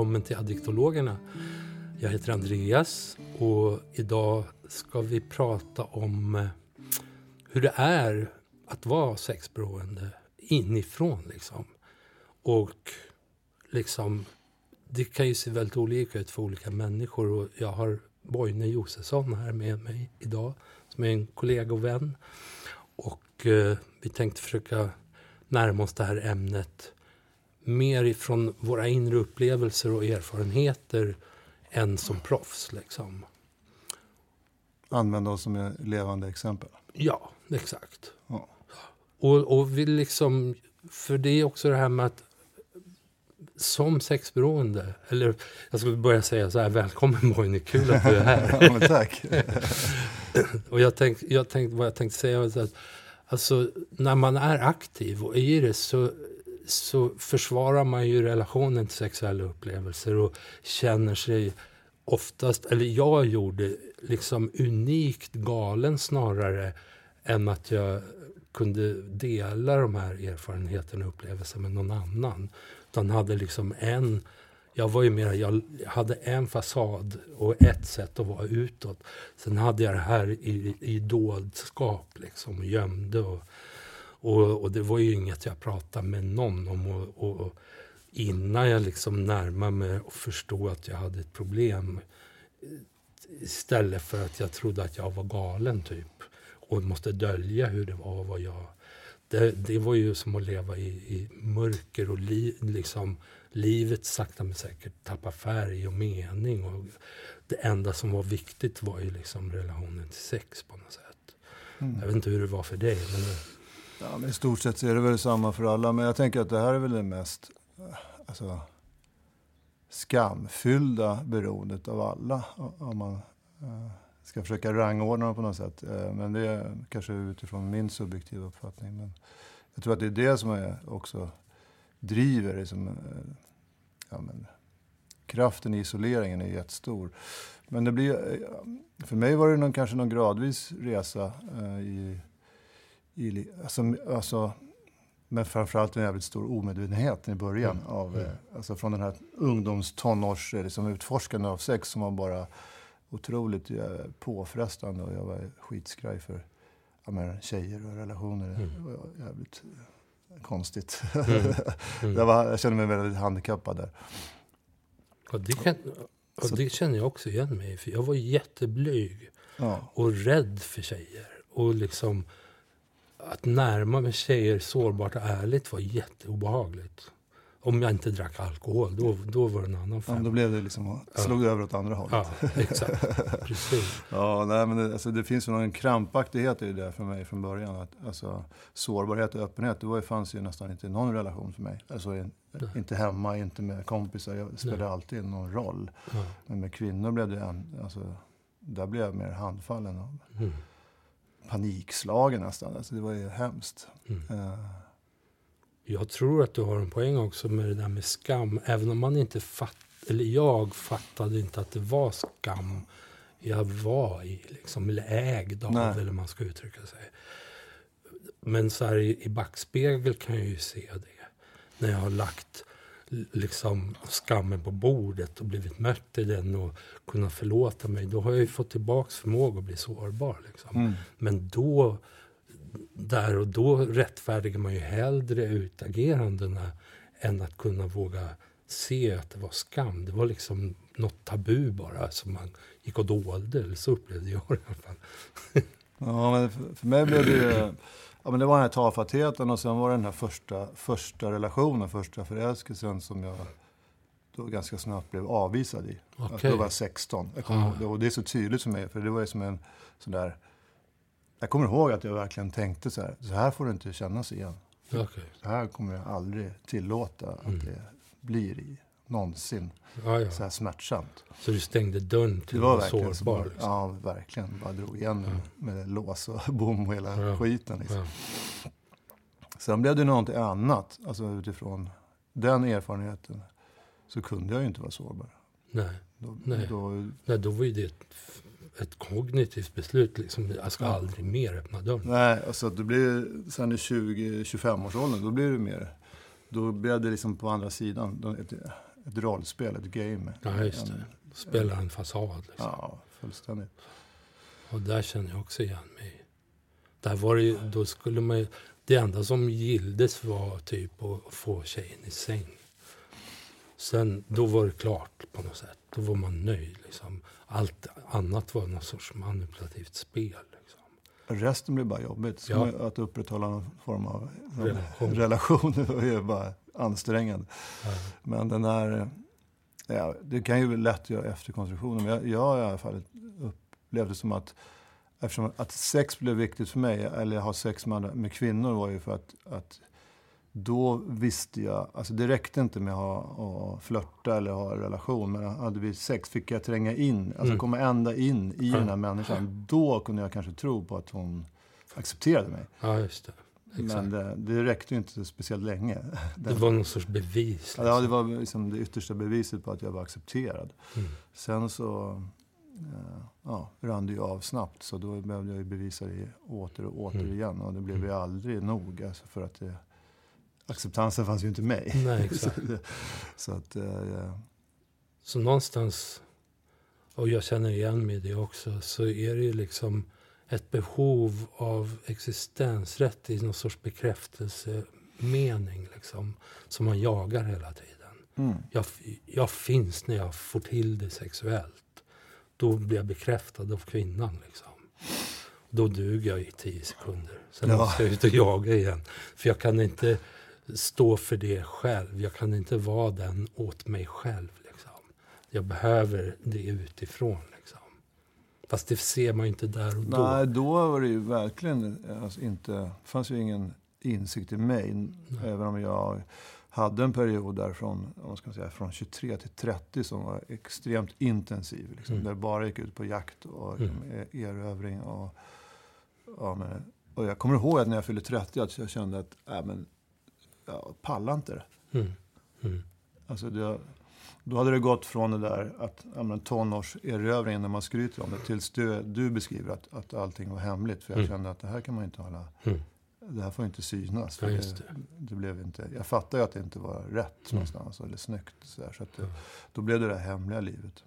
Välkommen till Addiktologerna. Jag heter Andreas och idag ska vi prata om eh, hur det är att vara sexberoende inifrån. Liksom. Och liksom, det kan ju se väldigt olika ut för olika människor. Och jag har Boine Josefsson här med mig idag som är en kollega och vän. Och eh, vi tänkte försöka närma oss det här ämnet mer ifrån våra inre upplevelser och erfarenheter än som proffs. Liksom. Använda oss som levande exempel? Ja, exakt. Ja. Och, och vi liksom, för det är också det här med att som sexberoende, eller jag skulle börja säga så här, välkommen Boine, kul att du är här. ja, tack. och jag tänkte, jag tänkte, vad jag tänkte säga var att alltså, när man är aktiv och i det så så försvarar man ju relationen till sexuella upplevelser och känner sig oftast, eller jag gjorde, liksom unikt galen snarare än att jag kunde dela de här erfarenheterna och upplevelserna med någon annan. Utan hade liksom en, jag var ju mer, jag hade en fasad och ett sätt att vara utåt. Sen hade jag det här i, i doldskap liksom och gömde och och, och, det var ju inget jag pratade med någon om. Och, och innan jag liksom närmade mig och förstod att jag hade ett problem. Istället för att jag trodde att jag var galen typ. Och måste dölja hur det var vad jag... Det, det var ju som att leva i, i mörker och li, liksom, livet sakta men säkert tappa färg och mening. Och det enda som var viktigt var ju liksom relationen till sex på något sätt. Mm. Jag vet inte hur det var för dig. Men Ja, men I stort sett så är det väl samma för alla. Men jag tänker att det här är väl det mest eh, alltså, skamfyllda beroendet av alla. Om man eh, ska försöka rangordna dem på något sätt. Eh, men det är kanske utifrån min subjektiva uppfattning. Men jag tror att det är det som är också driver liksom, ja, men, kraften i isoleringen är jättestor. Men det blir, för mig var det någon, kanske någon gradvis resa i i, alltså, alltså, men framförallt en jävligt stor omedvetenhet i början. Mm. Av, mm. Alltså från den här ungdomstonårs liksom, utforskande av sex som var bara otroligt ja, påfrestande. Och jag var skitskraj för ja, men, tjejer och relationer. Mm. Var jävligt eh, konstigt. Mm. Mm. jag, var, jag kände mig väldigt handikappad där. Och det, kan, och det känner jag också igen mig För jag var jätteblyg ja. och rädd för tjejer. Och liksom att närma mig tjejer sårbart och ärligt var jätteobehagligt. Om jag inte drack alkohol, då, då var det en annan femma. Ja, då blev det liksom, slog ja. över åt andra hållet. Ja, exakt. Precis. ja, nej, men det, alltså, det finns ju någon krampaktighet i det för mig från början. Att, alltså, sårbarhet och öppenhet, det var, fanns ju nästan inte i någon relation för mig. Alltså, inte hemma, inte med kompisar. Jag spelade nej. alltid någon roll. Ja. Men med kvinnor blev det en, alltså, där blev jag mer handfallen. Mm panikslagen nästan. Alltså det var ju hemskt. Mm. Uh. Jag tror att du har en poäng också med det där med skam. Även om man inte fatt, eller jag fattade inte att det var skam jag var i, liksom, eller ägd av, Nej. eller man ska uttrycka sig. Men så här i, i backspegel kan jag ju se det. När jag har lagt liksom skammen på bordet och blivit mött i den och kunnat förlåta mig. Då har jag ju fått tillbaks förmåga att bli sårbar. Liksom. Mm. Men då, där och då rättfärdigar man ju hellre utagerandena än att kunna våga se att det var skam. Det var liksom något tabu bara som man gick och dolde. Eller så upplevde jag det i alla fall. ja, men för, mig blev det ju Ja, men det var den här tafattheten och sen var det den här första, första relationen, första förälskelsen som jag då ganska snabbt blev avvisad i. Okay. Alltså, då var jag 16. Jag kom, ah. Och det är så tydligt för mig, för det var som en sån där... Jag kommer ihåg att jag verkligen tänkte så här, så här får det inte kännas igen. Okay. Så här kommer jag aldrig tillåta att mm. det blir i någonsin. Ja, ja. Så här smärtsamt. Så du stängde dörren till det var verkligen sårbar? Liksom. Ja, verkligen. Bara drog igen ja. med lås och bom och hela ja. skiten. Liksom. Ja. Sen blev det någonting annat. Alltså utifrån den erfarenheten så kunde jag ju inte vara sårbar. Nej, då, Nej. Då, Nej, då var ju det ett, ett kognitivt beslut. Liksom, jag ska ja. aldrig mer öppna dörren. Nej, alltså det blir, sen i 20-25 års åldern, då blir det mer då blev det liksom på andra sidan ett, rollspel, ett game. Ja, just det. En- Spela en fasad liksom. Ja, fullständigt. Och där känner jag också igen mig. Där var det ju, då skulle man det enda som gilldes var typ att få tjejen i säng. Sen, då var det klart på något sätt. Då var man nöjd liksom. Allt annat var någon sorts manipulativt spel. Liksom. Resten blir bara jobbigt. Ja. Att upprätthålla någon form av Relation. relation är bara ansträngande. Ja. Men den här... Ja, det kan ju lätt göra efterkonstruktioner. Men jag, jag i alla fall upplevde som att eftersom att sex blev viktigt för mig, eller ha sex med, andra- med kvinnor var ju för att, att då visste jag, alltså det räckte inte med att ha, att flörta eller ha en relation, men hade vi sex fick jag tränga in, alltså Mm. komma ända in i Ja. den här människan. Då kunde jag kanske tro på att hon accepterade mig. ja, just det. Exakt. Men det, det räckte ju inte speciellt länge. Det var någon sorts bevis. Ja, Liksom. det var liksom det yttersta beviset på att jag var accepterad. Mm. Sen så eh, ja, rann det ju av snabbt, så då behövde jag ju bevisa det åter och åter Mm. igen. Och det blev ju Mm. aldrig nog, alltså för att det, acceptansen fanns ju inte i mig. Nej, exakt. så, att, eh, Så någonstans, och jag känner igen mig i det också, så är det ju liksom ett behov av existensrätt i någon sorts bekräftelsemening liksom, som man jagar hela tiden. mm, Jag, jag finns när jag får till det sexuellt. Då blir jag bekräftad av kvinnan. Liksom. Då duger jag i tio sekunder. Sen Ja. måste jag ut och jaga igen. För jag kan inte stå för det själv. Jag kan inte vara den åt mig själv. Liksom. Jag behöver det utifrån. Fast det ser man ju inte där och då. Nej, då var det ju verkligen alltså, inte... Fanns ju ingen insikt i mig. Även om jag hade en period där från, vad ska man säga, från 23 till 30 som var extremt intensiv. Liksom, Mm. Där bara gick ut på jakt och Mm. liksom, e- erövring. Och, ja, men, och jag kommer ihåg att när jag fyllde 30 att jag kände att äh, men, jag pallar inte det. Mm. Mm. Alltså det, då hade det gått från det där att ja, men tonårserövringen när man skryter om det tills du, du beskriver att, att allting var hemligt. För jag Mm. kände att det här kan man inte hålla. Mm. Det här får inte synas. Ja, det, det. det blev inte, jag fattar ju att det inte var rätt Mm. någonstans eller snyggt. Så, där, så att det, Ja. då blev det det här hemliga livet.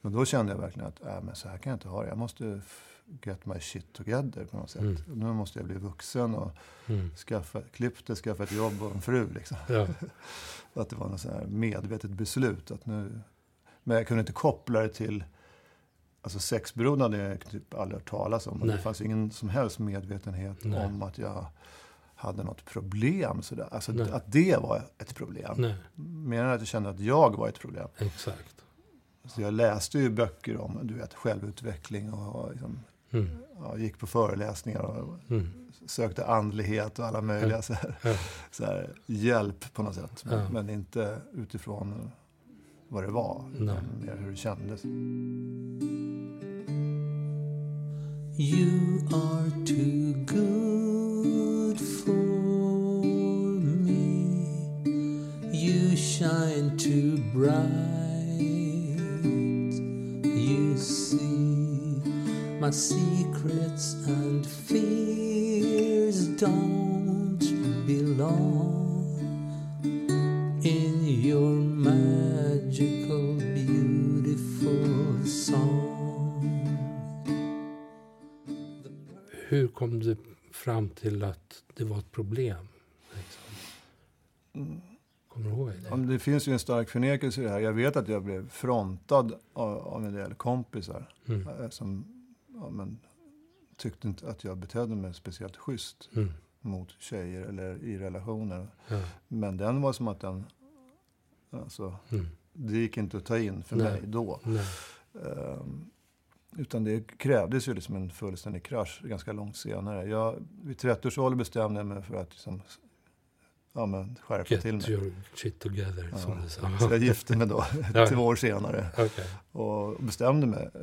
Men då kände jag verkligen att äh, men så här kan jag inte ha det. Jag måste get my shit together på något sätt. Mm. Nu måste jag bli vuxen och Mm. skaffa, klippt det, skaffa ett jobb och en fru. Liksom. Ja. Att det var något så här medvetet beslut. Att nu, men jag kunde inte koppla det till... Alltså sexberoende hade jag typ aldrig hört talas om. Det fanns ingen som helst medvetenhet Nej. om att jag hade något problem. Så där. Alltså Nej. att det var ett problem. Nej, Mer än att jag kände att jag var ett problem. exakt. Så jag läste ju böcker om du vet, självutveckling och, och liksom, Mm. ja, gick på föreläsningar och Mm. sökte andlighet och alla möjliga så här, så här, hjälp på något sätt. Men, inte utifrån vad det var, utan mer hur det kändes. You are too good for me. You shine too bright. You see my secrets and fears don't belong in your magical, beautiful song. Hur kom du fram till att det var ett problem? Liksom? Kommer du ihåg det? Det finns ju en stark förnekelse i det här. Jag vet att jag blev frontad av, av en del kompisar Mm. eh, som ja, men, tyckte inte att jag betedde mig speciellt schysst Mm. mot tjejer eller i relationer. Ja. Men den var som att den... Alltså, Mm. det gick inte att ta in för Nej. mig då. Ehm, utan det krävdes ju liksom en fullständig krasch ganska långt senare. Jag, vid 30 års ålder bestämde jag mig för att liksom, ja, men, skärpa till Get mig. your shit together, Ja. som du sa. Så jag gifte mig då, två år senare. Okej. Och bestämde mig eh,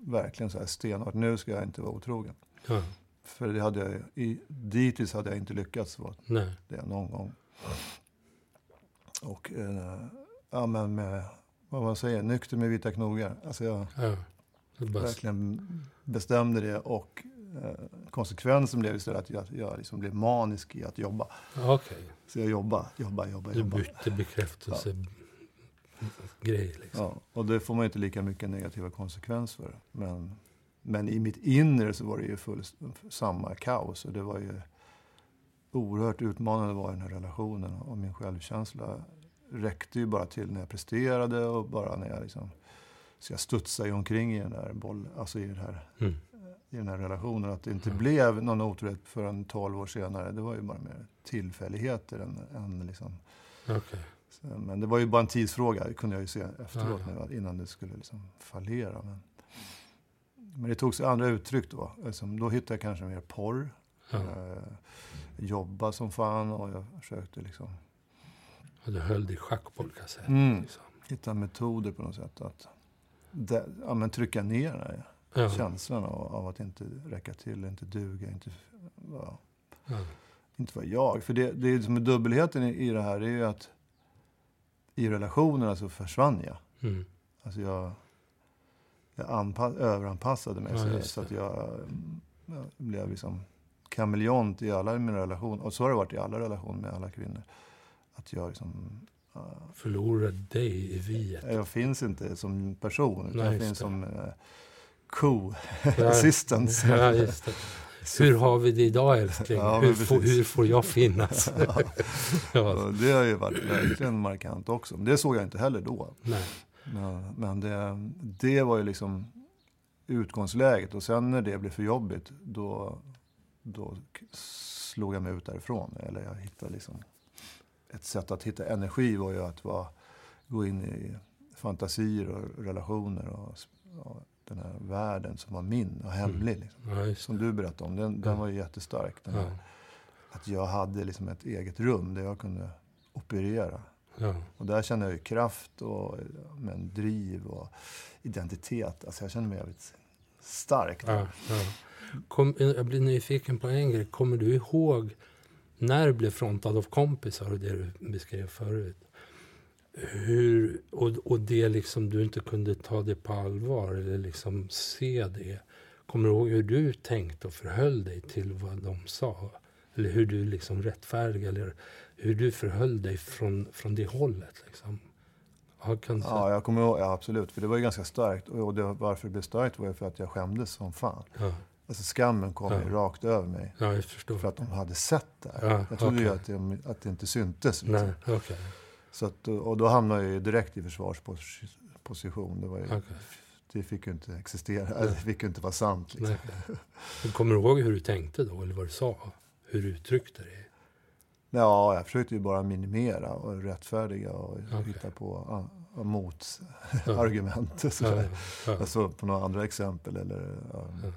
verkligen så här stenhårt. Nu ska jag inte vara otrogen. Ja. För det hade jag, i, dittills hade jag inte lyckats vara Nej. det någon gång. Och eh, ja, men med, vad man säger, nykter med vita knogar. Alltså jag Ja. Verkligen bestämde det och eh, konsekvensen blev istället att jag, jag liksom blev manisk i att jobba. Okej, Så jag jobbade, jobbade, jobbade, du bytte bekräftelse grej liksom. Ja, och det får man inte lika mycket negativa konsekvenser för. Men, men i mitt inre så var det ju full, samma kaos. Och det var ju oerhört utmanande var den här relationen. Och min självkänsla räckte ju bara till när jag presterade och bara när jag liksom... Så jag studsade ju omkring i den där boll, alltså i den här, Mm. I den här relationen. Att det inte Mm. blev någon otrohet förrän 12 år senare. Det var ju bara mer tillfälligheter än, än liksom... Okej. Så, Men det var ju bara en tidsfråga, det kunde jag ju se efteråt Ja. nu, innan det skulle liksom fallera. Men, men det tog sig andra uttryck då. Liksom, då hittade jag kanske mer porr. Ja. Eh, jobba som fan och jag försökte liksom Och du höll dig i schack på olika sätt. Mm. Liksom. hitta metoder på något sätt att de, ja, men trycka ner här Ja. känslan av, av att inte räcka till, inte duga, inte vara, Ja. inte vara jag. För det, det är som är dubbelheten i, i det här, det är ju att i relationerna så försvann jag. Mm. Alltså jag, jag anpa- överanpassade mig Ja, så, att jag, jag blev liksom kameleont i alla mina relationer. Och så har det varit i alla relationer med alla kvinnor. Att jag liksom, uh, Förlorade dig i viet. jag finns inte som person. Utan Nej, jag finns det. som uh, co Ja. assistance. Ja. Hur har vi det idag älskling? Ja, hur, får, hur får jag finnas? ja, det har ju varit verkligen markant också. Det såg jag inte heller då. nej. Men, det, det var ju liksom utgångsläget. Och sen när det blev för jobbigt, då, då slog jag mig ut därifrån. Eller jag hittade liksom... Ett sätt att hitta energi var ju att vara, gå in i fantasier och relationer och, och den här världen som var min och hemlig. Liksom. Ja, Som du berättade om, den, den var ju jättestark. Här, att jag hade liksom ett eget rum där jag kunde operera. ja. Och där kände jag ju kraft och men, driv och identitet. Alltså jag kände mig jävligt stark. Ja, ja. Kom, jag blir nyfiken på en grej. Kommer du ihåg när du blev frontad av kompisar och det du beskrev förut? Hur, och, och det liksom du inte kunde ta det på allvar eller liksom se det. Kommer du ihåg hur du tänkte och förhöll dig till vad de sa? Eller hur du liksom rättfärdigade eller hur du förhöll dig från, från det hållet? Liksom? Ja, kan du säga? Ja, jag kommer ihåg, ja, absolut. För det var ju ganska starkt. Och det, varför det blev starkt var ju för att jag skämdes som fan. ja, Alltså skammen kom ju Ja. rakt över mig. ja, jag förstår. För att de hade sett det. här. Ja, jag trodde ju okej. att det, att det inte syntes. Liksom. Nej, okej. Så att, och då hamnade jag ju direkt i försvarsposition. Det, var ju, okej. det fick ju inte existera. Eller, det fick ju inte vara sant. Liksom. Nej. Kommer du ihåg hur du tänkte då, eller vad du sa? Hur du uttryckte dig? Ja, jag försökte ju bara minimera och rättfärdiga och Okej. hitta på ah, mot Ja. Ja, ja, Alltså på några andra exempel. Eller, ja. Ja.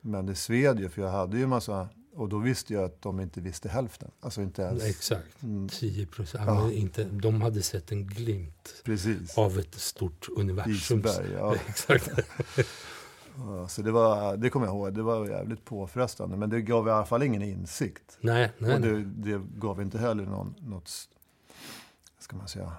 Men det sved ju, för jag hade ju massa... Och då visste jag att de inte visste hälften. Alltså inte ens... Exakt. Mm, 10 procent. Ja. Inte, de hade sett en glimt precis. av ett stort universum. Isberg, ja. Exakt. Ja, Så det, var, det kommer jag ihåg. Det var jävligt påfrestande. Men det gav i alla fall ingen insikt. Nej, nej, och det, det gav inte heller någon, något ska man säga,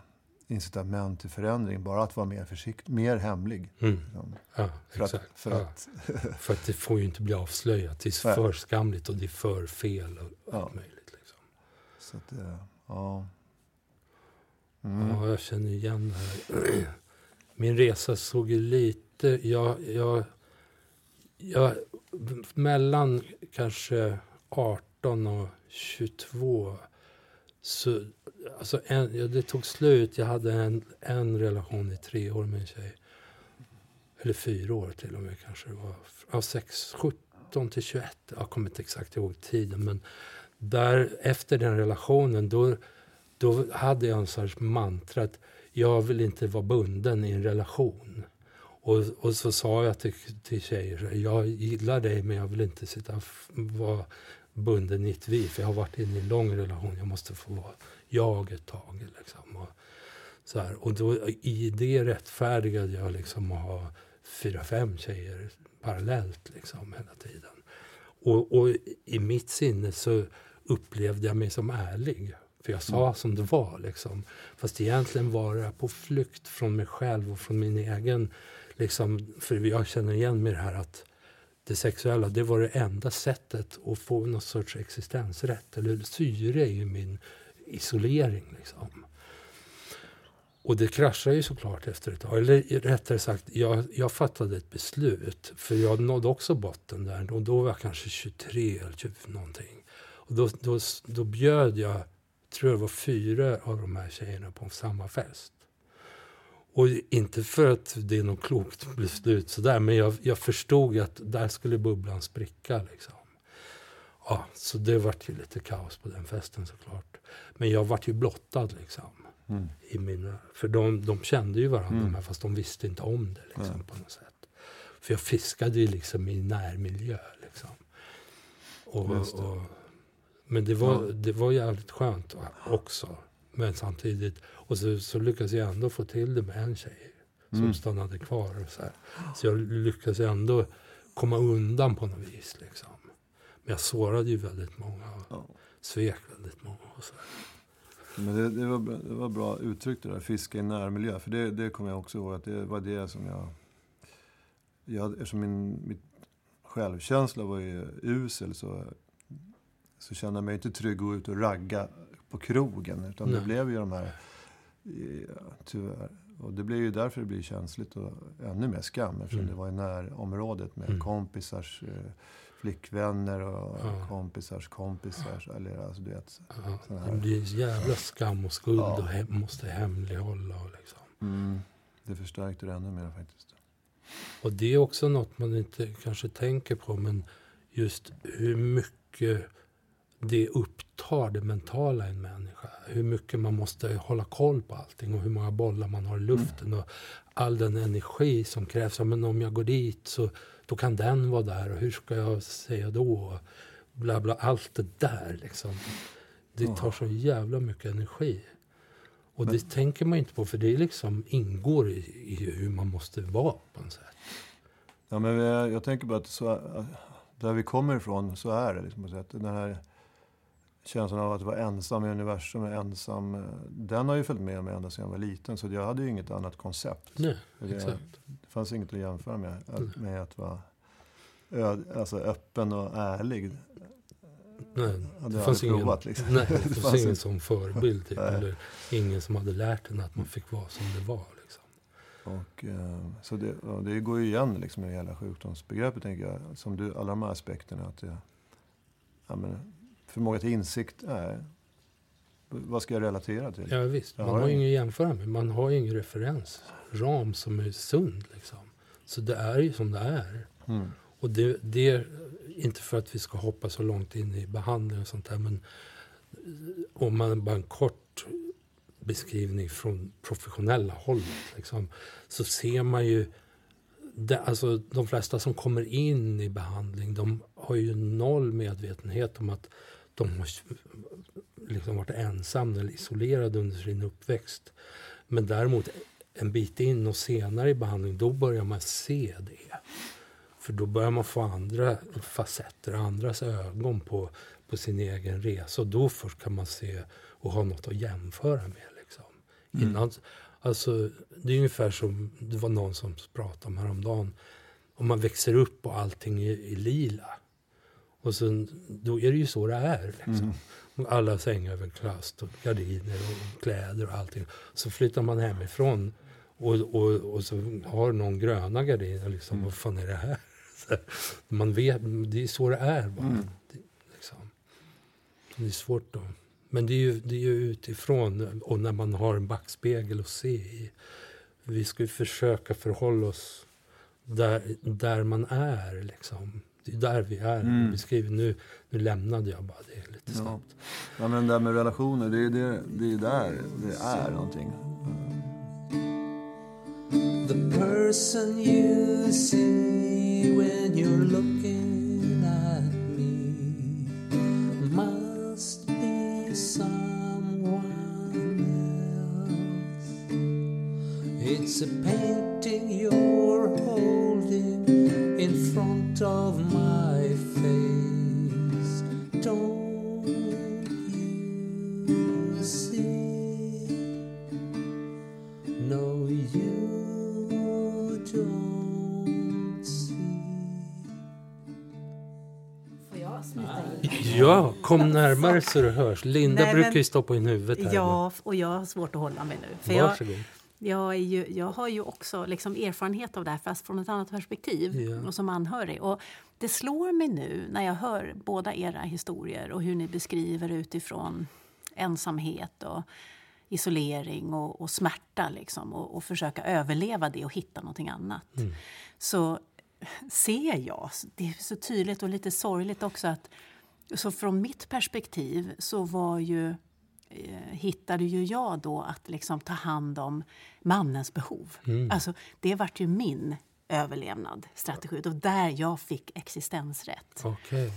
incitament till förändring. Bara att vara mer försiktig, mer hemlig. Mm. liksom. Ja, För att, exakt. för ja. att, för att det får ju inte bli avslöjat. Det är Nej. för skamligt och det är för fel och Ja. allt möjligt. Liksom. så att, eh, ja. Mm. Ja, jag känner igen det här. Min resa såg ju lite... Jag, jag, jag, mellan kanske 18 och 22 så... Alltså en, ja, det tog slut. Jag hade en, en relation i tre år med en tjej. Eller fyra år till och med kanske det var. Ja, sex, 17 till 21. Jag kommer inte exakt ihåg tiden. Men där, efter den relationen då, då hade jag en sorts mantra att jag vill inte vara bunden i en relation. Och, och så sa jag till, till tjejer, jag gillar dig men jag vill inte sitta vara bunden i ett vi. För jag har varit inne i en lång relation, jag måste få vara jag ett tag. Liksom. Och, så här. och då, i det rättfärdigade jag liksom att ha fyra, fem tjejer parallellt liksom, hela tiden. Och, och i mitt sinne så upplevde jag mig som ärlig. För jag sa som det var. Liksom. Fast egentligen var jag på flykt från mig själv och från min egen... Liksom, för jag känner igen mig i det här att det sexuella, det var det enda sättet att få någon sorts existensrätt. Eller syre i min isolering. Liksom. Och det kraschade ju såklart efter ett tag. Eller rättare sagt, jag, jag fattade ett beslut. För jag nådde också botten där. Och då var jag kanske 23 eller 20 någonting. Och då, då, då bjöd jag, tror jag var fyra av de här tjejerna på samma fest. Och inte för att det är något klokt beslut sådär, men jag, jag förstod att där skulle bubblan spricka. Liksom. Ja, så det vart ju lite kaos på den festen såklart. Men jag vart ju blottad liksom. Mm. I mina, för de, de kände ju varandra, Mm. men fast de visste inte om det liksom, Nej. på något sätt. För jag fiskade ju liksom i närmiljö. Liksom. Och, det. och, men det var, Ja. det var jävligt skönt också. Men samtidigt, och så, så lyckades jag ändå få till det med en tjej som Mm. stannade kvar. Och så, här. så jag lyckades ändå komma undan på något vis. Liksom. Men jag sårade ju väldigt många och Ja. svek väldigt många. Och så. Men det, det, var, det var bra uttryckt det där, fiska i närmiljö. För det, det kommer jag också ihåg att det var det som jag... jag eftersom min mitt självkänsla var ju usel så, så kände jag mig inte trygg att gå ut och ragga på krogen. Utan det Nej. blev ju de här... Ja, tyvärr. Och det blev ju därför det blir känsligt och ännu mer skam. Eftersom Mm. det var i närområdet med Mm. kompisars eh, flickvänner och Ja. kompisars kompisar. Eller alltså du vet. Ja, det blir en jävla skam och skuld Ja. och hem, måste hemlighålla. Och, liksom. Mm, det förstärkte det ännu mer faktiskt. och det är också något man inte kanske tänker på. Men just hur mycket det upptar det mentala i en människa. Hur mycket man måste hålla koll på allting och hur många bollar man har i luften. Och all den energi som krävs. Men om jag går dit så då kan den vara där och hur ska jag säga då? Bla bla, allt det där liksom. Det tar så jävla mycket energi. Och det tänker man inte på för det liksom ingår i, i hur man måste vara på något sätt. Ja, men jag, tänker bara att så, där vi kommer ifrån så är det. Liksom, sätt. Den här känslan av att vara ensam i universum, ensam, eh, den har ju följt med mig ända sedan jag var liten. Så jag hade ju inget annat koncept. Nej, Det, det fanns inget att jämföra med, Mm. med att vara öd, alltså öppen och ärlig. Nej, hade det fanns ingen, provat, liksom. nej, det Det fanns ingen inte. som förebild. Typ, eller ingen som hade lärt en att man fick vara som det var. Liksom. Och, eh, så det, och det går ju igen liksom, i hela sjukdomsbegreppet, tänker jag. Som du, alla de här aspekterna. Att det, ja, men, förmåga till insikt är... Vad ska jag relatera till? Ja, visst, man har ju ingen att jämföra med. Man har ju ingen referensram som är sund. Liksom. Så det är ju som det är. Mm. Och det, det är inte för att vi ska hoppa så långt in i behandling och sånt där. Men om man bara en kort beskrivning från professionella hållet. Liksom, så ser man ju... Det, alltså, de flesta som kommer in i behandling de har ju noll medvetenhet om att de har liksom varit ensamma eller isolerade under sin uppväxt. Men däremot en bit in och senare i behandling, då börjar man se det. För då börjar man få andra facetter, andras ögon på, på sin egen resa. Och då först kan man se och ha något att jämföra med. Liksom. Mm. Innan, alltså, det är ungefär som det var någon som pratade om häromdagen. Om man växer upp och allting är, är lila. Och sen, då är det ju så det är. Liksom. Mm. Alla sängöverkast och gardiner och kläder och allting. Så flyttar man hemifrån och, och, och så har någon gröna gardiner. Liksom, Mm. Vad fan är det här? Så man vet, det är så det är bara. Mm. Det, liksom. det är svårt då. Men det är, ju, det är ju utifrån och när man har en backspegel att se i. Vi ska ju försöka förhålla oss där, där man är. Liksom. Det är där vi är. Mm. Beskriver. Nu, nu lämnade jag bara det lite Ja. snabbt. Ja, men det där med relationer, det är det, det är där det är någonting. The person you see when you're looking at me must be someone else. It's a painting of my face. Don't you see? No, you don't see. Får jag smita in? Ja, kom närmare så du hörs. Linda Nej, men, brukar ju stoppa in huvudet här. Ja, och jag har svårt att hålla mig nu. För Varsågod. Jag, är ju, jag har ju också liksom erfarenhet av det här, fast från ett annat perspektiv Ja. och som anhörig. Och det slår mig nu när jag hör båda era historier och hur ni beskriver utifrån ensamhet och isolering och, och smärta liksom, och, och försöka överleva det och hitta någonting annat. Mm. Så ser jag, det är så tydligt och lite sorgligt också att så från mitt perspektiv så var ju hittade ju jag då att liksom ta hand om mannens behov. Mm. Alltså, det vart ju min överlevnadsstrategi. Var där jag fick existensrätt. Okej.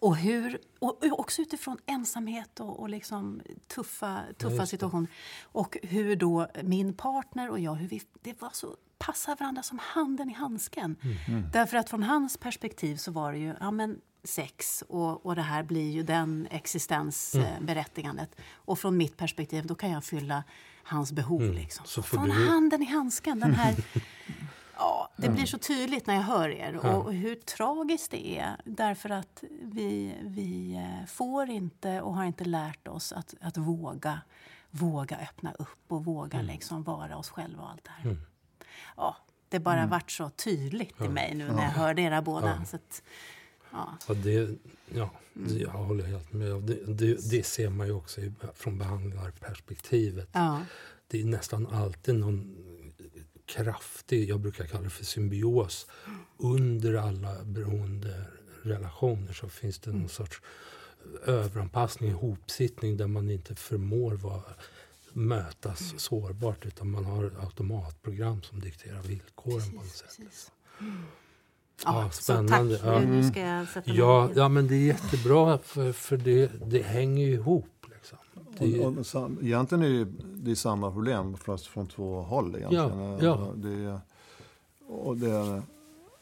Och, hur, och och också utifrån ensamhet och, och liksom tuffa, tuffa det. situationer. Och hur då min partner och jag, hur vi, det var så passar varandra som handen i handsken. Mm. Därför att från hans perspektiv så var det ju ja, men sex och, och det här blir ju den existensberättigandet. Och från mitt perspektiv då kan jag fylla hans behov. Liksom. Så får från du- handen i handsken, den här Ja, det blir så tydligt när jag hör er Ja. och hur tragiskt det är. Därför att vi, vi eh, får inte och har inte lärt oss att, att våga, våga öppna upp och våga liksom vara oss själva och allt det här. Ja, det bara varit så tydligt i mig nu när jag hörde era båda. Så att, ja. Ja, det, ja, det, jag håller helt med. Det, det, det ser man ju också från behandlarperspektivet. Ja. Det är nästan alltid någon kraftig, jag brukar kalla det för symbios. Under alla beroenderelationer så finns det någon sorts överanpassning, ihopsittning där man inte förmår vara, mötas sårbart utan man har automatprogram som dikterar villkoren på något sätt. Precis. Ja, Ja, spännande. Så tack. Ja. Nu, ska jag sätta mig Ja, ja, men det är jättebra för, för det, det hänger ju ihop. Liksom. Det, Och, och, sam, egentligen är det, det är samma problem fast från två håll. Egentligen. Ja, ja. Det, och det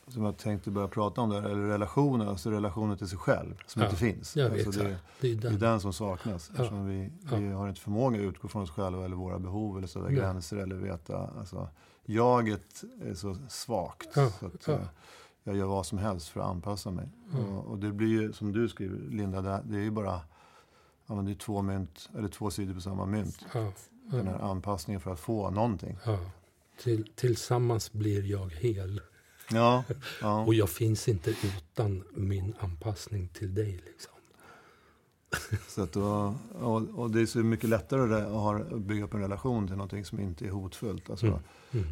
som jag tänkte börja prata om, där, eller relationer, alltså relationer till sig själv som Ja, inte finns. alltså det, det är det är den. den som saknas. Ja, vi, ja. vi har inte förmåga att utgå från oss själva eller våra behov eller sätta Nej. gränser eller veta. Alltså, jaget är så svagt. Ja, så att, ja. eh, jag gör vad som helst för att anpassa mig. Ja. Och, och det blir ju, som du skriver, Linda, det, är ju bara ja, men det är två, mynt, eller två sidor på samma mynt. Ja, Den här ja, anpassningen för att få någonting. ja. Till, tillsammans blir jag hel. Ja, ja. Och jag finns inte utan min anpassning till dig. Liksom. Så att då, och, och det är så mycket lättare att ha, att bygga upp en relation till någonting som inte är hotfullt. Alltså, Mm. Mm.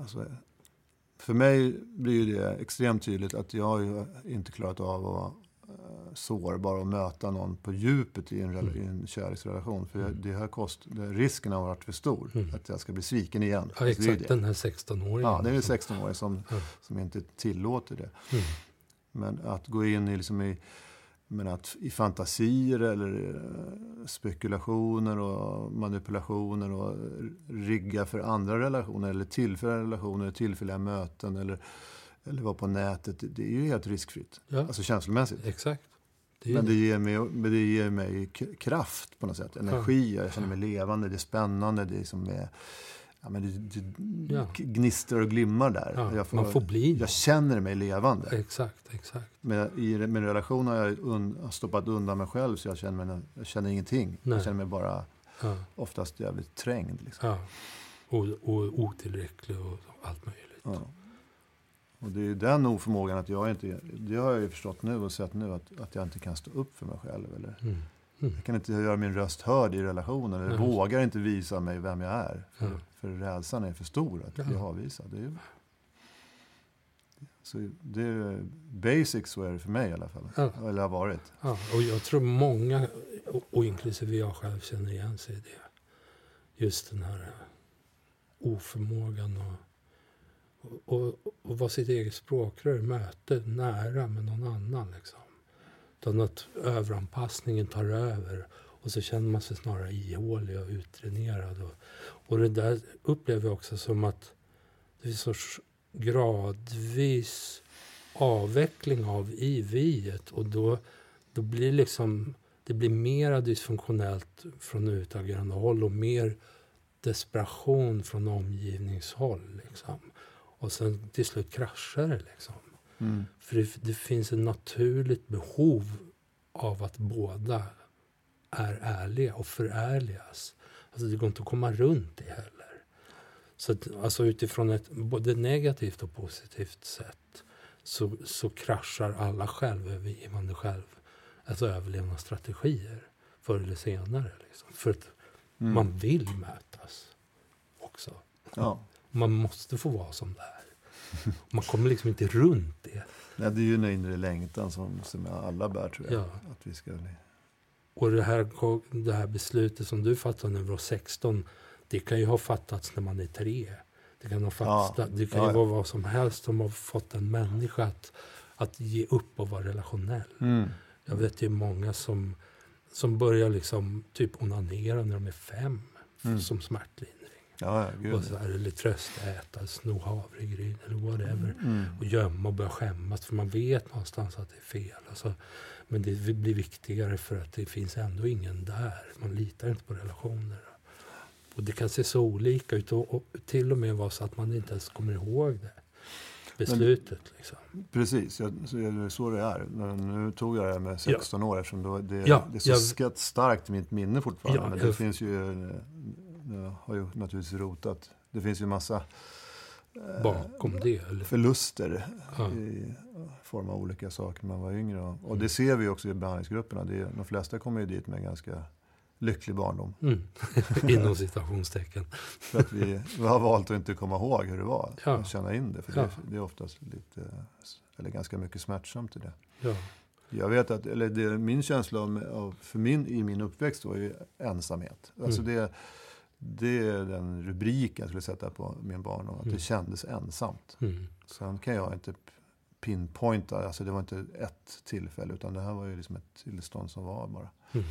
Alltså, för mig blir det extremt tydligt att jag har inte klarat av att eh, sårbar och möta någon på djupet i en, rela- i en kärleksrelation. För jag- det har kost, det, risken har varit för stor Mm. att jag ska bli sviken igen. Ja, Alltså, det exakt. det. Den här 16-åringen. Ja, det är ju som- 16-åringar som, Ja. som inte tillåter det. Mm. Men att gå in i, liksom i, men att, i fantasier eller eh, spekulationer och manipulationer och rigga för andra relationer eller tillfälliga relationer, tillfälliga möten eller, eller vara på nätet. det- är ju helt riskfritt. Ja, Alltså känslomässigt. exakt. Det Men det ger mig, men det ger mig kraft på något sätt. Energi, jag känner mig levande, det är spännande, det är som är, ja, men det, det Ja. gnistrar och glimmar där. ja, jag, får, man får bli jag känner mig levande. Exakt, exakt. Men i en relation har jag un, har stoppat undan mig själv så jag känner, mig, jag känner ingenting. Nej. Jag känner mig bara Ja, oftast jävligt trängd. Liksom. ja. Och, och otillräcklig och allt möjligt. Ja. Och det är den oförmågan att jag inte, det har jag ju förstått nu och sett nu att, att jag inte kan stå upp för mig själv. Eller, Mm. Mm. jag kan inte göra min röst hörd i relationen. Eller Nej. vågar inte visa mig vem jag är. Ja. För rädslan är för stor att Ja. bli avvisad. Det är, ju- så det är basic så är det för mig i alla fall. Ja. Eller har varit. Ja, och jag tror många, och, inklusive jag själv, känner igen sig i det. Just den här oförmågan och, och, och, och vara sitt eget språkrör, möte nära med någon annan. Liksom. Utan att överanpassningen tar över och så känner man sig snarare ihålig och utdränerad. Och, och det där upplever jag också som att det finns en sorts gradvis avveckling av i viet och då, då blir liksom det blir mera dysfunktionellt från utagerande håll och mer desperation från omgivningshåll. Liksom. Och sen till slut kraschar det. Liksom. Mm. För det, det finns ett naturligt behov av att båda är ärliga och förärligas. Alltså det går inte att komma runt det heller. Så att, alltså utifrån ett både negativt och positivt sätt så, så kraschar alla självövergivande själv, alltså överlevnadsstrategier förr eller senare. Liksom. För att Mm. man vill mötas också. Ja. Man måste få vara som det är. Man kommer liksom inte runt det. Nej, det är ju en inre längtan som, som alla bär tror jag. Ja. Att vi ska. Och det här, det här beslutet som du fattade när du var 16, det kan ju ha fattats när man är tre. Det kan, ha fattats, Ja. det kan ju ja. vara vad som helst som har fått en människa att, att ge upp och vara relationell. Mm. Jag vet ju många som, som börjar liksom typ onanera när de är fem Mm. som smärtlindring. Ja. Och så är det lite tröstäta, sno havregryn eller whatever. Mm. Och gömma och börja skämmas för man vet någonstans att det är fel. Alltså, men det blir viktigare för att det finns ändå ingen där. Man litar inte på relationer. Och det kan se så olika ut och, till och med vara så att man inte ens kommer ihåg det. Beslutet liksom. Precis, jag, så är det så det är. Men Nu tog jag det här med 16 år eftersom då det, Ja, det är så jag- starkt i mitt minne fortfarande. Ja, men det jag- finns ju, jag har ju naturligtvis rotat. Det finns ju massa Bakom det. Eller? förluster Ja. i form av olika saker när man var yngre. Och, och det ser vi också i behandlingsgrupperna. Det är, de flesta kommer ju dit med ganska lycklig barndom. Mm. Inom citationstecken. För att vi, vi har valt att inte komma ihåg hur det var. Ja. Och känna in det. För Ja. det, det är oftast lite, eller ganska mycket smärtsamt i det. Ja. Jag vet att, eller det, min känsla av, av, för min, i min uppväxt var ju ensamhet. Alltså Mm. det, det är den rubriken jag skulle sätta på min barndom. Att Mm. det kändes ensamt. Mm. Sen kan jag inte pinpointa, alltså det var inte ett tillfälle utan det här var ju liksom ett tillstånd som var bara. Mm.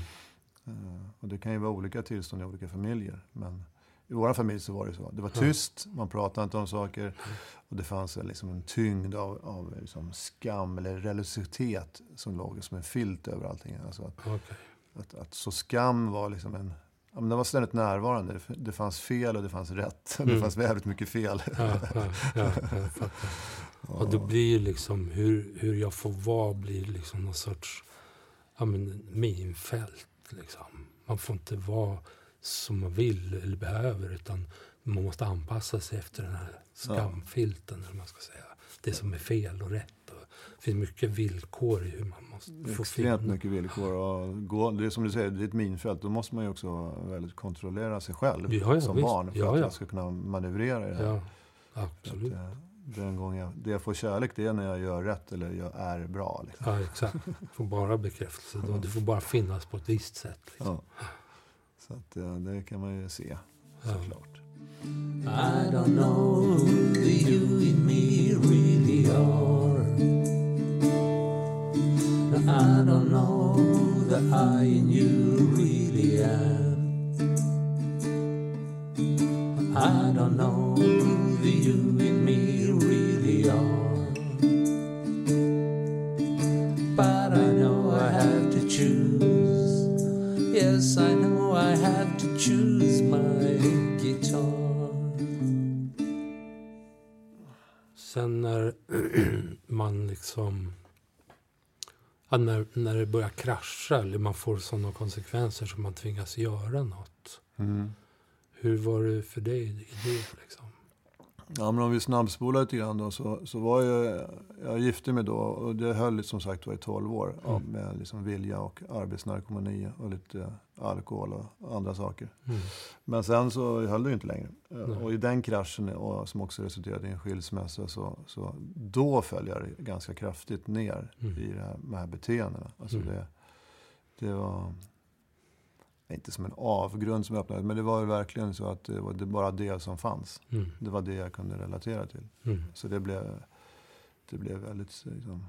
Eh, Och det kan ju vara olika tillstånd i olika familjer. Men i vår familj så var det så. Det var tyst, man pratade inte om saker. Och det fanns en, liksom en tyngd av, av liksom skam eller religiositet som låg som en filt över allting. Alltså att, Okej. att, att så skam var liksom en... Ja, men den var ständigt närvarande. Det, det fanns fel och det fanns rätt. Det Mm. fanns väldigt mycket fel. Ja, ja, ja, fattar. Och det blir liksom hur, hur jag får vara blir liksom någon sorts ja, men, minfält. Liksom. Man får inte vara som man vill eller behöver utan man måste anpassa sig efter den här skamfilten. Eller man ska säga. Det som är fel och rätt. Och det finns mycket villkor i hur man måste få Extremt finna. mycket villkor. Och gå, det är som du säger, det är ett minfält. Då måste man ju också väldigt kontrollera sig själv Ja, ja, som visst. barn. För Ja, att ja. jag ska kunna manövrera i det här. Absolut. Att, eh, den gång jag, det jag får kärlek det är när jag gör rätt eller jag är bra. Liksom. Ja, exakt. Du får bara bekräftelse. Då. Du får bara finnas på ett visst sätt. Liksom. Ja. Så att, eh, det kan man ju se Ja. såklart. I don't know who you in me really are. I don't know the I in you really am. I don't know who the you in me really are. But I know I have to choose. Yes, I know I have to choose my guitar. Sen när man liksom... Ja, när, när det börjar krascha eller man får sådana konsekvenser som man tvingas göra något. Mm. Hur var det för dig i det? Liksom? Ja, men om vi snabbspolar lite grann då, så, så var jag, jag gifte mig då och det höll som sagt var i 12 år ja, Mm. med liksom vilja och arbetsnarkomani och lite alkohol och andra saker. Mm. Men sen så höll det inte längre. Eh, Nej. Och i den kraschen, och, som också resulterade i en skilsmässa, så, så då föll jag ganska kraftigt ner Mm. i det här, de här beteendena. Alltså Mm. det, det var inte som en avgrund som öppnades, men det var ju verkligen så att det var det bara det som fanns. Mm. Det var det jag kunde relatera till. Mm. Så det blev, det blev väldigt... Liksom,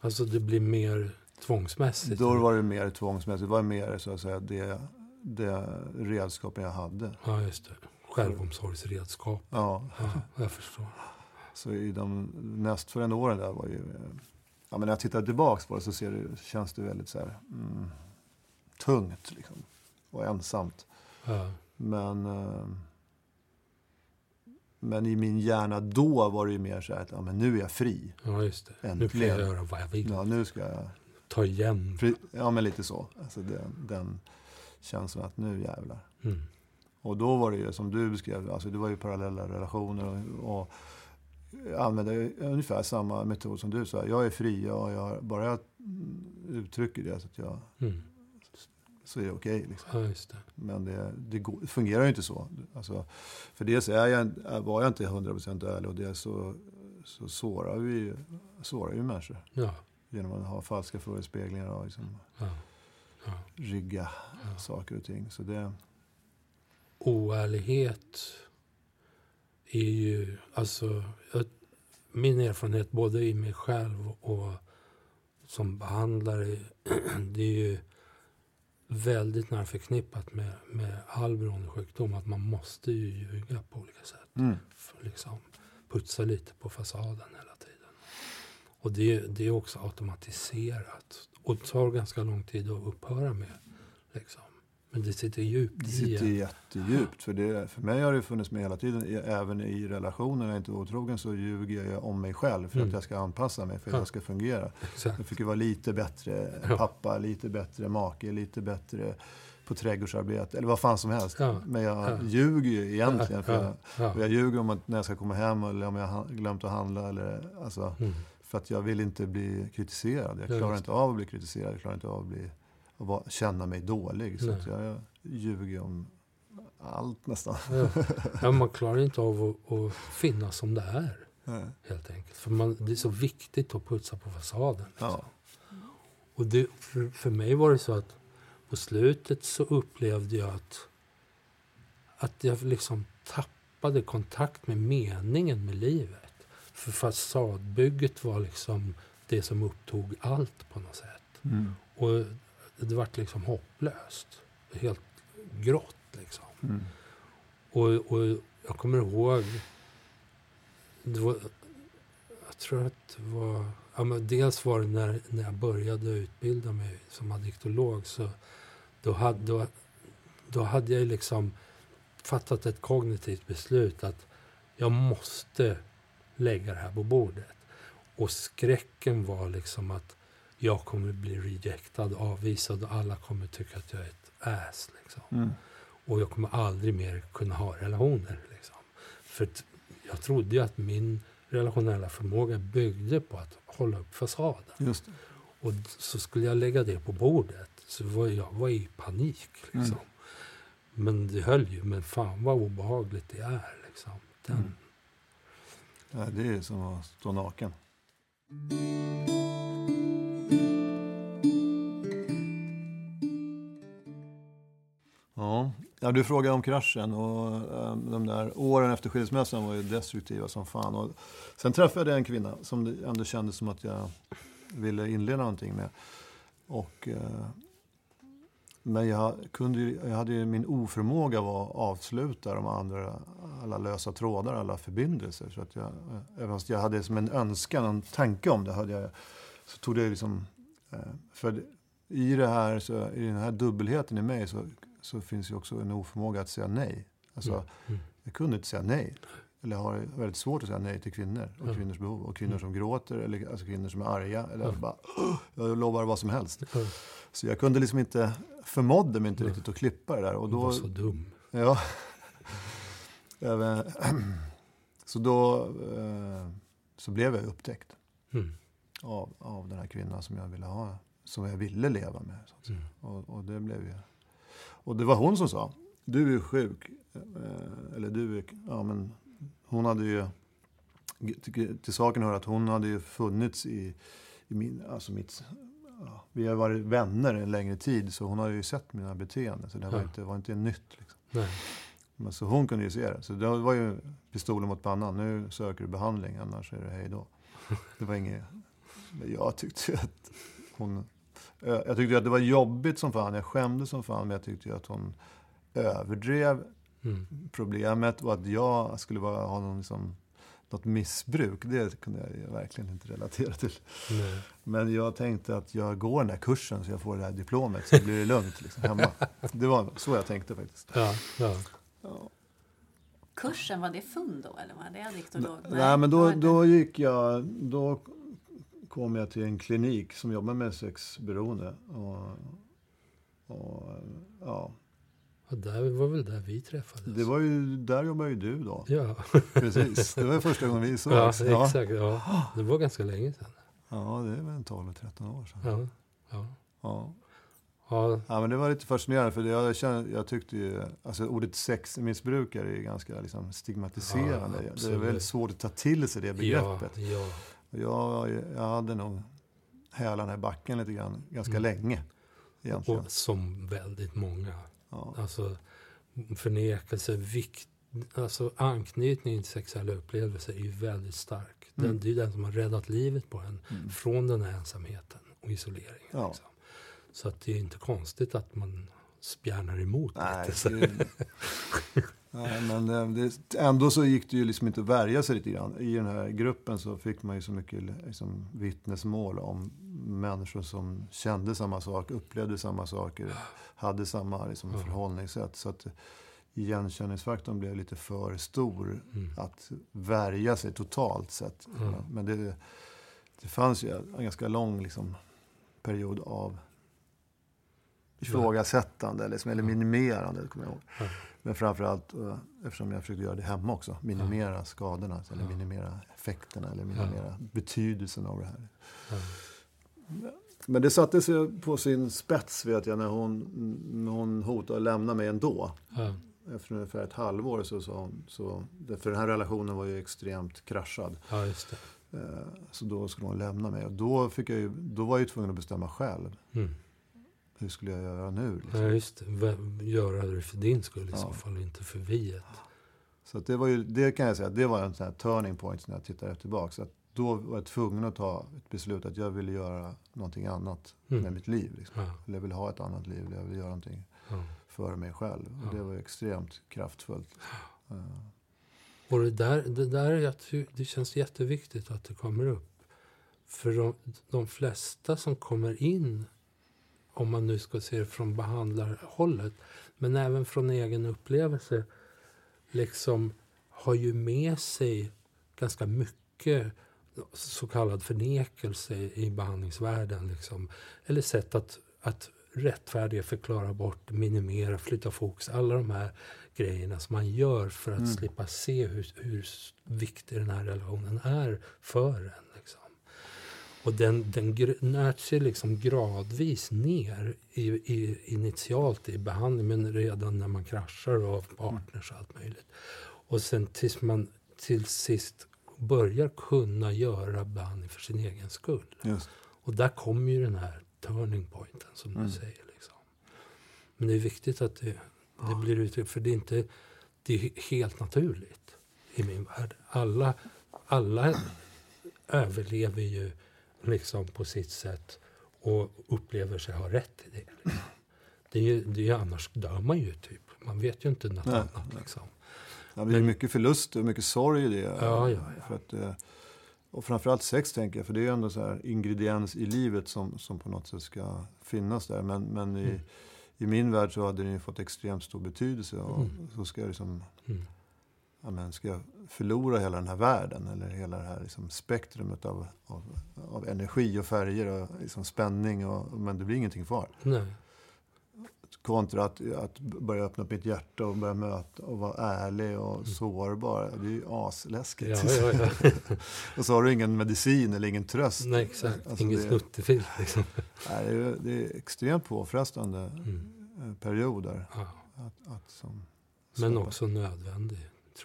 Alltså det blir mer tvångsmässigt? då var det mer tvångsmässigt. Det var mer så att säga det, det redskapen jag hade. Ja, just det. Självomsorgsredskap. Ja, Ja, jag förstår. så i de nästföljande åren där var ju... Ja, men när jag tittar tillbaks på det så ser det, känns det väldigt så här, mm, tungt liksom, och ensamt. Ja. Men, eh, men i min hjärna då var det ju mer så här att ja, men nu är jag fri. ja, just det. Nu kan Äntligen. jag göra vad jag vill. Ja, nu ska jag ta igen. Fri, ja, men lite så. Alltså den, den känslan att nu jävlar. Mm. Och då var det ju som du beskrev, alltså det var ju parallella relationer. Och, och jag använde ungefär samma metod som du sa. Jag är fri och jag, bara jag uttrycker det så att jag Mm. Så är det okej. liksom. Ja. Men det, det går, fungerar ju inte så. Alltså, för dels är jag, var jag inte 100% ärlig och dels så, så sårar vi sårar ju människor. Ja. Genom att ha falska förespeglingar och liksom ja. ja. rigga Ja. saker och ting. Så det, Oärlighet är ju, alltså, jag, min erfarenhet både i mig själv och som behandlare, det är ju väldigt nära förknippat med, med all beroendesjukdom. Att man måste ju ljuga på olika sätt. mm. För liksom putsa lite på fasaden hela tiden. Och det, det är också automatiserat. Och det tar ganska lång tid att upphöra med. Liksom. Men det sitter djupt Det i sitter en. jättedjupt. För, det, för mig har det funnits med hela tiden. I- Även i relationer, när jag inte är otrogen, så ljuger jag om mig själv. För Mm. att jag ska anpassa mig, för att Ja. jag ska fungera. Exakt. Jag fick ju vara lite bättre Ja. pappa, lite bättre make, lite bättre på trädgårdsarbete. Eller vad fan som helst. Ja. Men jag Ja. ljuger ju egentligen. För ja, jag, jag ljuger om att när jag ska komma hem eller om jag har glömt att handla. Eller, alltså, Mm. för att jag vill inte bli kritiserad. Jag Ja, klarar inte av att bli kritiserad. Jag klarar inte av att, bli, att vara, känna mig dålig. Så Nej. att jag ljuger om allt nästan. Ja. ja, man klarar inte av att, att finnas som det är. Nej. Helt enkelt. För man, det är så viktigt att putsa på fasaden. Liksom. Ja. Och det, för, för mig var det så att på slutet så upplevde jag att, att jag liksom tappade kontakt med meningen med livet. För fasadbygget var liksom det som upptog allt på något sätt. Mm. Och det vart liksom hopplöst. Helt grått liksom. Mm. Och, och jag kommer ihåg... Det var, jag tror att det var... Ja, men dels var det när, när jag började utbilda mig som addiktolog. Så då, hade, då, då hade jag liksom fattat ett kognitivt beslut att jag måste lägga det här på bordet. Och skräcken var liksom att jag kommer bli rejectad, avvisad och alla kommer tycka att jag är ett ass. Liksom. Mm. Och jag kommer aldrig mer kunna ha relationer. Liksom. För jag trodde ju att min relationella förmåga byggde på att hålla upp fasaden. Och så skulle jag lägga det på bordet. Så var jag var i panik. Liksom. Mm. Men det höll ju. Men fan vad obehagligt det är. Liksom. Den, Mm. Ja, det är som att stå naken. Ja. ja, du frågade om kraschen och ehm, de där åren efter skilsmässan var ju destruktiva som fan. Och sen träffade jag en kvinna som det ändå kändes som att jag ville inleda någonting med. Och, eh, men jag, kunde ju, jag hade ju min oförmåga var att avsluta de andra, alla lösa trådar, alla förbindelser. Så att jag, eh, även fast jag hade som en önskan, en tanke om det, hade jag, så tog det liksom... Eh, för i, det här, så, i den här dubbelheten i mig så, så finns ju också en oförmåga att säga nej. Alltså, Mm. Mm. jag kunde inte säga nej. Eller har väldigt svårt att säga nej till kvinnor och Ja. kvinnors behov. Och kvinnor som gråter, eller alltså kvinnor som är arga. Eller Ja. bara, "Åh, jag lovar vad som helst. Så jag kunde liksom inte, förmådde mig inte riktigt att klippa det där. Och du var då, så dum. ja. Även, så då eh, så blev jag upptäckt Mm. av, av den här kvinnan som jag ville ha, som jag ville leva med. Mm. Och, och det blev ju... Och det var hon som sa, du är sjuk. Eh, eller du är... Ja, men hon hade ju... Till, saken hör att hon hade ju funnits i, i min... Alltså mitt... Ja, vi har varit vänner en längre tid, så hon har ju sett mina beteenden. Så det var Ja. inte, var inte nytt. Liksom. Nej. Men så hon kunde ju se det. Så det var ju pistolen mot pannan. Nu söker du behandling, annars är det hej då. Det var inget... Men jag tyckte att hon... ö- Jag tyckte att det var jobbigt som fan. Jag skämdes som fan. Men jag tyckte att hon överdrev Mm. problemet. Och att jag skulle vara, ha någon liksom, något missbruk. Det kunde jag verkligen inte relatera till. Nej. Men jag tänkte att jag går den där kursen så jag får det här diplomet. Så blir det lugnt liksom, hemma. Det var så jag tänkte faktiskt. Ja, ja. Ja. Kursen, var det fund då eller var det addiktolog? Nej, men det då, då gick jag... Då kom jag till en klinik som jobbar med sexberoende. Och, och, ja, Ja, där var väl där vi träffades. det var ju, där jobbar ju du då. Ja, Precis, det var första gången vi ja sågs. Ja, exakt. Ja. Det var ganska länge sedan. ja, det är väl 12-13 år sedan. Ja, ja. Ja. ja, Ja, men det var lite fascinerande för jag, kände, jag tyckte ju, alltså ordet sexmissbrukare är ganska liksom stigmatiserande. Ja, det är väldigt svårt att ta till sig det ja, begreppet. ja. Och Jag, jag hade nog hälarna i backen lite grann, ganska Mm. länge. Egentligen. Och som väldigt många. Ja. Alltså förnekelse, vikt, alltså anknytningen till sexuella upplevelser är ju väldigt stark. Den, Mm. det är den som har räddat livet på en Mm. från den här ensamheten och isoleringen. Ja. Liksom. Så att det är inte konstigt att man spjärnar emot Nej, lite. Nej, men eh, det, ändå så gick det ju liksom inte att värja sig lite grann. I den här gruppen så fick man ju så mycket liksom, vittnesmål om människor som kände samma sak, upplevde samma saker, hade samma liksom, förhållningssätt. Så att igenkänningsfaktorn blev lite för stor Mm. att värja sig totalt sett. Ja. Men det, det fanns ju en ganska lång liksom, period av ifrågasättande liksom, eller minimerande. Kommer jag ihåg. Ja. Men framförallt eh, eftersom jag försökte göra det hemma också. Minimera skadorna, eller Ja. minimera effekterna eller minimera betydelsen av det här. Ja. Men det satte sig på sin spets vet jag när hon, när hon hotade att lämna mig ändå. Ja. Efter ungefär ett halvår så sa hon, så, för den här relationen var ju extremt kraschad. ja. Eh, Så då skulle hon lämna mig. Och då, fick jag ju, då var jag ju tvungen att bestämma själv. Mm. Hur skulle jag göra nu? Liksom. Ja, just det. Vem- Göra det för din skull i Ja. så fall, inte för viet. Så att det, var ju, det kan jag säga, det var en sån turning point när jag tittar tillbaka. Så att då var jag tvungen att ta ett beslut att jag ville göra någonting annat Mm. med mitt liv. Liksom. Ja. Jag ville ha ett annat liv, eller jag ville göra någonting Ja. för mig själv. Och det var extremt kraftfullt. Och det där, det där jag ty- det känns jätteviktigt att det kommer upp. För de, de flesta som kommer in, om man nu ska se det från behandlarhållet, men även från egen upplevelse, liksom har ju med sig ganska mycket så kallad förnekelse i behandlingsvärlden. Liksom. Eller sätt att, att rättfärdiga, förklara bort, minimera, flytta fokus. Alla de här grejerna som man gör för att Mm. slippa se hur, hur viktig den här relationen är för en. Liksom. Och den, den nöts sig liksom gradvis ner i, i, initialt i behandling, men redan när man kraschar och har partners och allt möjligt. Och sen tills man till sist börjar kunna göra behandling för sin egen skull. Just. Och där kommer ju den här turning pointen som Mm. du säger. Liksom. Men det är viktigt att det, det blir uttryckt, för det är inte det är helt naturligt i min värld. Alla, alla överlever ju liksom på sitt sätt och upplever sig ha rätt i det. Det är ju, det är annars dör man ju typ. Man vet ju inte något Nej, annat. nej. Liksom. Ja, det är mycket förlust och mycket sorg i det. Ja, ja, ja. För att, eh, och framförallt sex tänker jag, för det är ju ändå så här ingrediens i livet som, som på något sätt ska finnas där. Men, men i, Mm. i min värld så hade den ju fått extremt stor betydelse. Och Mm. så ska jag liksom, Mm. Men ska jag förlora hela den här världen eller hela det här liksom spektrumet av, av, av energi och färger och liksom spänning. Och, men det blir ingenting kvar. Nej. Kontra att, att börja öppna upp mitt hjärta och börja möta och vara ärlig och sårbar. Det är ju asläskigt. Ja, ja, ja. och så har du ingen medicin eller ingen tröst. Nej, exakt. Alltså, Ingen det- snuttefilt liksom. Nej, det, är, det är extremt påfrestande Mm. eh, perioder. Ja. Att, att som, Men också nödvändig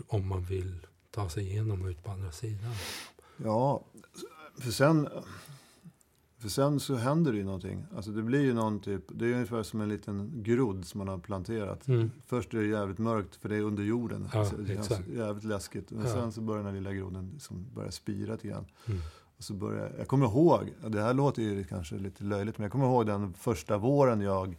om man vill ta sig igenom och ut på andra sidan. Ja, för sen, för sen så händer det ju någonting. Alltså det blir ju någon typ, det är ungefär som en liten grodd som man har planterat. Mm. Först är det jävligt mörkt för det är under jorden. Ja, så det känns jävligt läskigt. Men Ja. sen så börjar den här lilla grodden liksom börja spira lite grann. Mm. Och så börjar, jag kommer ihåg, det här låter ju kanske lite löjligt, men jag kommer ihåg den första våren jag,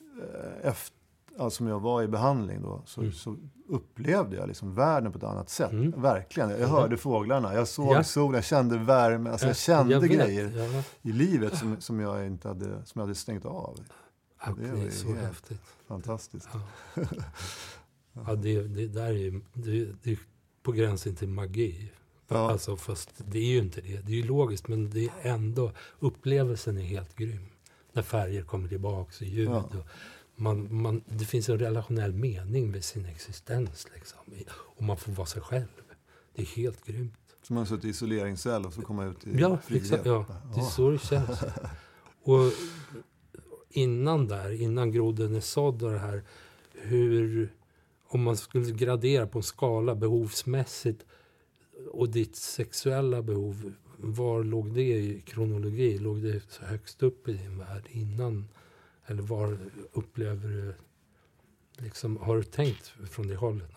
eh, efter, alltså som jag var i behandling då, så, Mm. så upplevde jag liksom världen på ett annat sätt. Mm. Verkligen. Jag Ja. hörde fåglarna, jag såg Ja. solen, jag kände värme, alltså jag Jag- kände jag vet, grejer Ja, i livet som, som jag inte hade, som jag hade stängt av. ja, Det det var är så häftigt. Fantastiskt. Ja. Ja, det, det där är det, det är på gränsen till magi. Ja. Alltså, fast det är ju inte det. Det är ju logiskt, men det är ändå, upplevelsen är helt grym. När färger kommer tillbaks och ljud. Ja. Och man, man, det finns en relationell mening med sin existens. Liksom. Och man får vara sig själv. Det är helt grymt. Som man suttit i isoleringscell och så kommer ut i Ja, frihet. exakt. Ja, det är så det känns. Och innan där, innan groden är sådd och det här, hur, om man skulle gradera på en skala behovsmässigt och ditt sexuella behov, var låg det i kronologi? Låg det så högst upp i din värld innan? Eller var upplever du, liksom, har du tänkt från det hållet?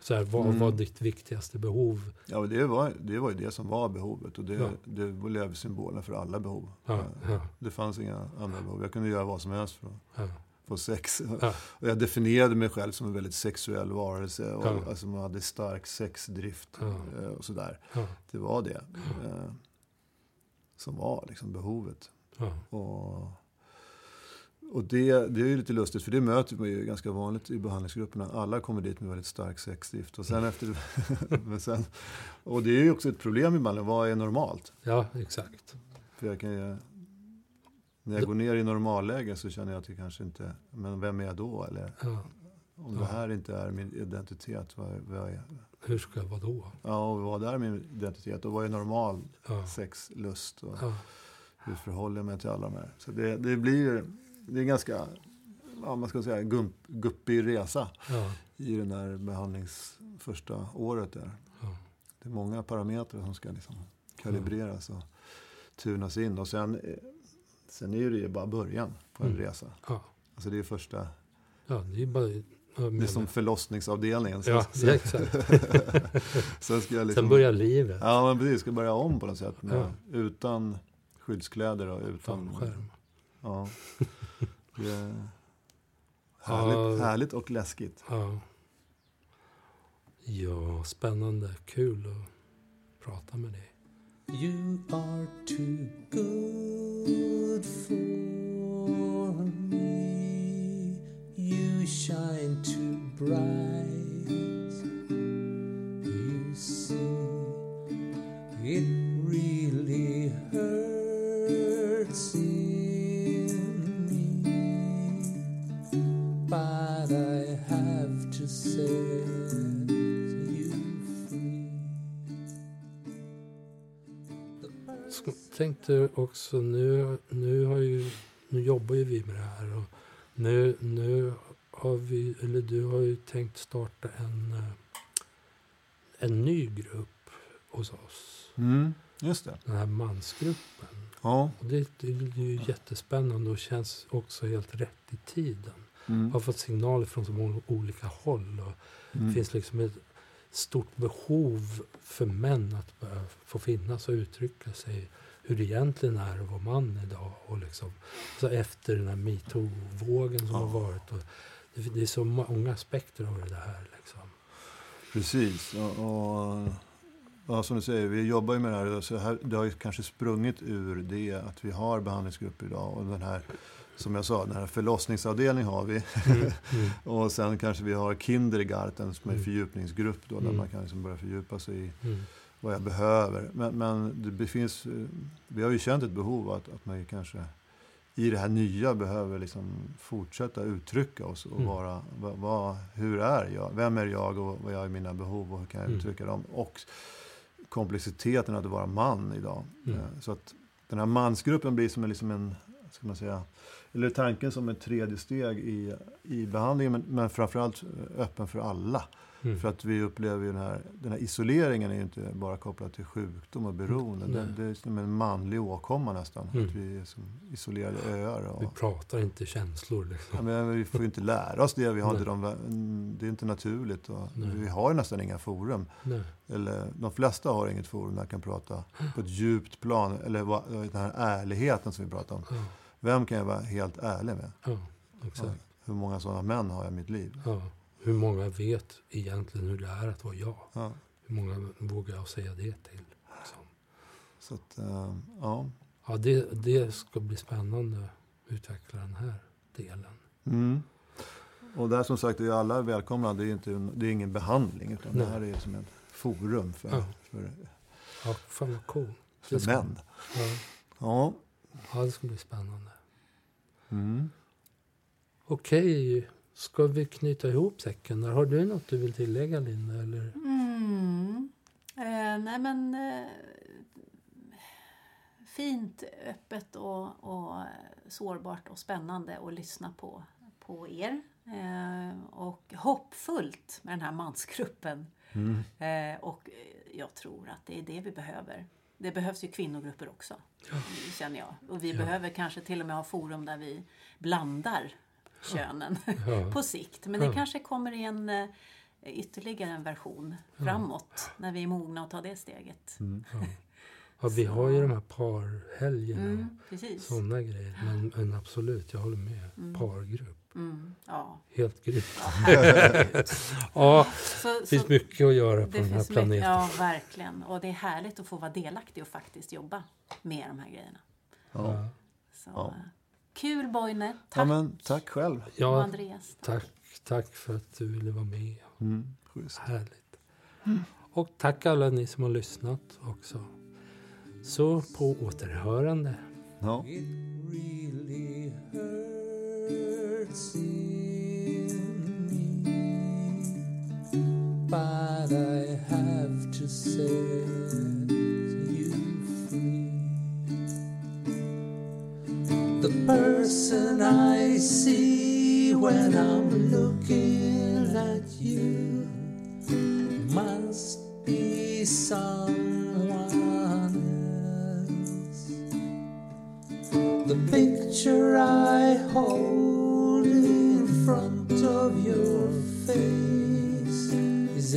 Så här, vad Mm. var ditt viktigaste behov? Ja, det var, det var ju det som var behovet och det, Ja. det blev symbolen för alla behov. Ja, ja, Det fanns inga andra behov. Jag kunde göra vad som helst för att få sex. Och jag definierade mig själv som en väldigt sexuell varelse. Och, Ja. Alltså man hade stark sexdrift eh, och sådär. Det var det eh, som var liksom behovet. Och, och det, det är ju lite lustigt, för det möter man ju ganska vanligt i behandlingsgrupperna. Alla kommer dit med väldigt stark sexdrift. Och, sen efter, men sen, och det är ju också ett problem i behandlingen. Vad är normalt? ja exakt. För jag kan ju, när jag går ner i normalläge så känner jag att det kanske inte... Men vem är jag då? Eller Ja. om Ja. det här inte är min identitet, vad, vad är Hur ska jag vara då? Ja, och vad är min identitet? Och vad är normal Ja. sexlust? Och Ja. hur förhåller jag mig till alla de här? Så det, det blir... Det är en ganska, ja, man ska säga, gump, guppig resa Ja. i den här behandlings första året där. Ja. Det är många parametrar som ska liksom kalibreras och tunas in. Och sen, eh, sen är det ju bara början på en Mm. resa. Ja. Alltså det är första, ja, det är bara... det är som förlossningsavdelningen. Sen, Ja, sen, sen ska jag liksom, Sen börjar livet. Ja, men precis. Ska börja om på något sätt. Med, Ja. Utan skyddskläder och utan... Fallskärm. Ja. Är härligt, Ja. härligt och läskigt. Ja. ja, spännande. Kul att prata med dig. You are too good for me. You shine too bright. You see, it really hurts set you free. Så tänkte också, nu, nu, har ju, nu jobbar ju vi med det här. Och nu, nu har vi, eller du har ju tänkt starta en, eh, en ny grupp hos oss. Mm, just det. Den här mansgruppen. Ja. Och det, det är ju jättespännande och känns också helt rätt i tiden. Mm. Har fått signaler från så många olika håll. Och Mm. Det finns liksom ett stort behov för män att få finnas och uttrycka sig hur det egentligen är att vara man idag. Och liksom, så efter den här metoo-vågen som Ja. har varit. Och det, det är så många aspekter av det här. Liksom. Precis. Och, och, ja, som du säger, vi jobbar ju med det här. Så här. Det har ju kanske sprungit ur det att vi har behandlingsgrupper idag. Och den här, som jag sa, den här förlossningsavdelningen har vi. Mm, mm, Och sen kanske vi har Kindergarten som är Mm. fördjupningsgrupp då, där Mm. man kan liksom börja fördjupa sig i mm, vad jag behöver. Men, men det befinns, eh, vi har ju känt ett behov att, att man kanske i det här nya behöver liksom fortsätta uttrycka oss och Mm. vara, vad, vad, hur är jag? Vem är jag och vad är mina behov och hur kan jag uttrycka dem? Och komplexiteten att vara man idag. Eh, Så att den här mansgruppen blir som en, liksom en ska man säga, eller tanken som ett tredje steg i, i behandlingen, men, men framförallt eh, öppen för alla. mm. För att vi upplever ju den här, den här isoleringen är ju inte bara kopplad till sjukdom och beroende. Nej. Det, det är som en manlig åkomma nästan. Mm. Att vi är som isolerade öar. Och, Vi pratar inte känslor. Liksom. ja, men vi får ju inte lära oss det. Vi har Nej. inte de, det är inte naturligt. Och Nej. vi har ju nästan inga forum. Nej. Eller, de flesta har inget forum där jag kan prata på ett djupt plan. Eller den här ärligheten som vi pratar om. Ja, Vem kan jag vara helt ärlig med? ja, exakt. Hur många sådana män har jag i mitt liv? Ja. Hur många vet egentligen hur det är att vara jag? Ja. Hur många vågar jag säga det till? Liksom. Så att, eh, ja. Ja, det, det ska bli spännande att utveckla den här delen. Mm. Och där som sagt är alla välkomna. Det är, inte, det är ingen behandling utan Nej. det här är som en forum för, Ja. för, Ja, fan vad cool. för män. Ja, Ja. ja, det ska bli spännande. Mm. Okej, ska vi knyta ihop säcken? Har du något du vill tillägga, Linda? Eller? Mm. Eh, nej men eh, fint, öppet och, och sårbart och spännande att lyssna på, på er. Eh, och hoppfullt med den här mansgruppen. Mm. Eh, och jag tror att det är det vi behöver. Det behövs ju kvinnogrupper också, känner jag. Och vi Ja. behöver kanske till och med ha forum där vi blandar könen Ja. på sikt. Men det kanske kommer i en eh, ytterligare en version framåt när vi är mogna att ta det steget. Mm. Ja, vi har ju de här parhelgerna. Mm, precis. Sådana grejer. Men, men absolut, jag håller med. Pargrupp. Mm, ja. Helt grymt. ja, Så, det finns så mycket att göra på den här finns mycket, planeten. ja, verkligen. Och det är härligt att få vara delaktig och faktiskt jobba med de här grejerna. Ja. Så, Ja. Kul Boine. ja, Tack men tack själv. Ja, Andreas. tack, tack för att du ville vara med. Mm. Härligt. Och tack alla ni som har lyssnat också. Så på återhörande. Ja. Hurts in me, but I have to set you free. The person I see when I'm looking at you must be someone else. The picture I hold front of your face. Is